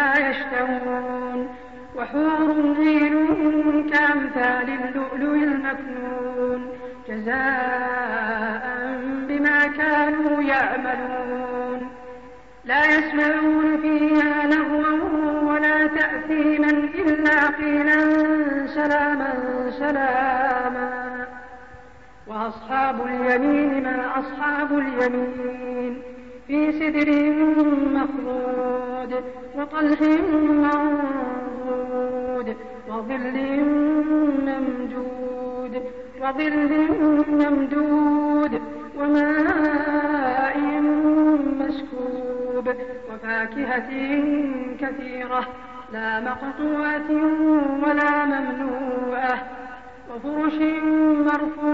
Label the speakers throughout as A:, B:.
A: يشتهون وحور عين كأمثال اللؤلؤ المكنون جزاء بما كانوا يعملون. لا يسمعون فيها لغوا ولا تأثيما إلا قيلا سلاما سلاما. وأصحاب اليمين ما أصحاب اليمين. في سدر مخضود وطلح منضود وظل ممدود وظل ممدود وماء مسكوب وفاكهة كثيرة لا مقطوعة ولا ممنوعة وفرش مرفوعة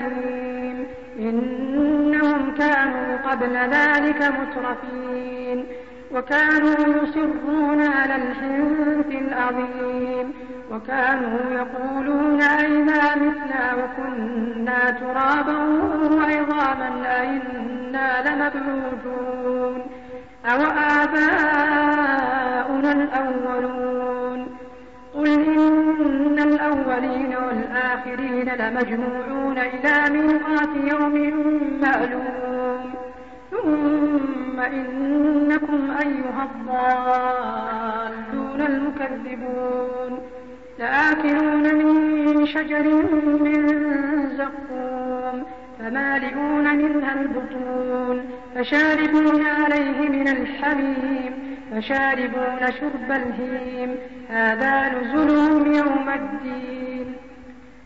A: كريم إنهم كانوا قبل ذلك مترفين. وكانوا يصرون على الحنث العظيم. وكانوا يقولون أئذا متنا وكنا ترابا وعظاما أئنا لمبعوثون. أو آباؤنا الأولون. والآخرين لمجموعون إلى ميقات يوم معلوم. ثم إنكم أيها الضالون المكذبون. لآكلون من شجر من زقوم فمالئون منها البطون فشاربون عليه من الحميم فشاربون شرب الهيم. هذا نزلهم يوم الدين.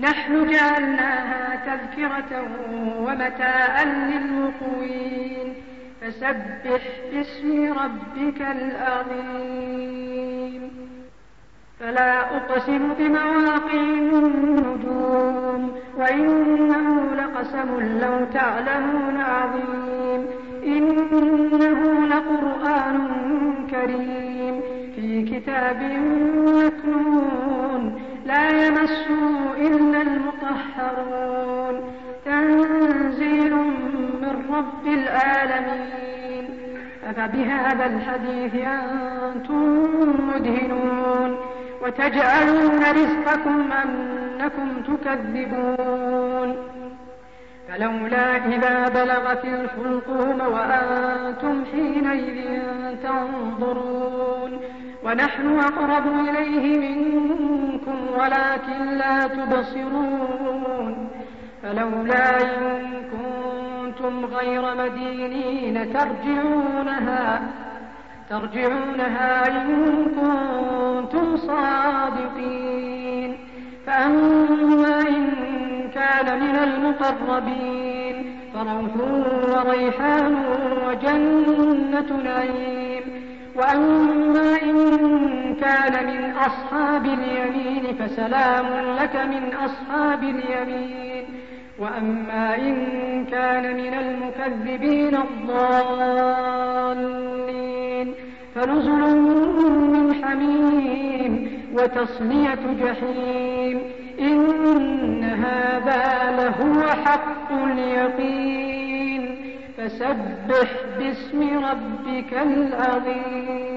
A: نحن جعلناها تذكرة ومتاء للمقوين. فسبح باسم ربك العظيم. فلا أقسم بمواقع النجوم وإنه لقسم لو تعلمون عظيم. إنه لقرآن كريم في كتاب مكنون. العالمين. أفبهذا الحديث أنتم مدهنون وتجعلون رزقكم أنكم تكذبون. فلولا إذا بلغت الحلقوم وأنتم حينئذ تنظرون. ونحن أقرب إليه منكم ولكن لا تبصرون. فلولا إن كنتم غير مدينين ترجعونها ترجعونها إن كنتم صادقين. فأما إن كان من المقربين فروح وريحان وجنة نعيم. وأما إن كان من أصحاب اليمين فسلام لك من أصحاب اليمين. وأما إن كان من المكذبين الضالين فنزل من حميم وتصلية جحيم إن هذا لهو حق اليقين فسبح باسم ربك العظيم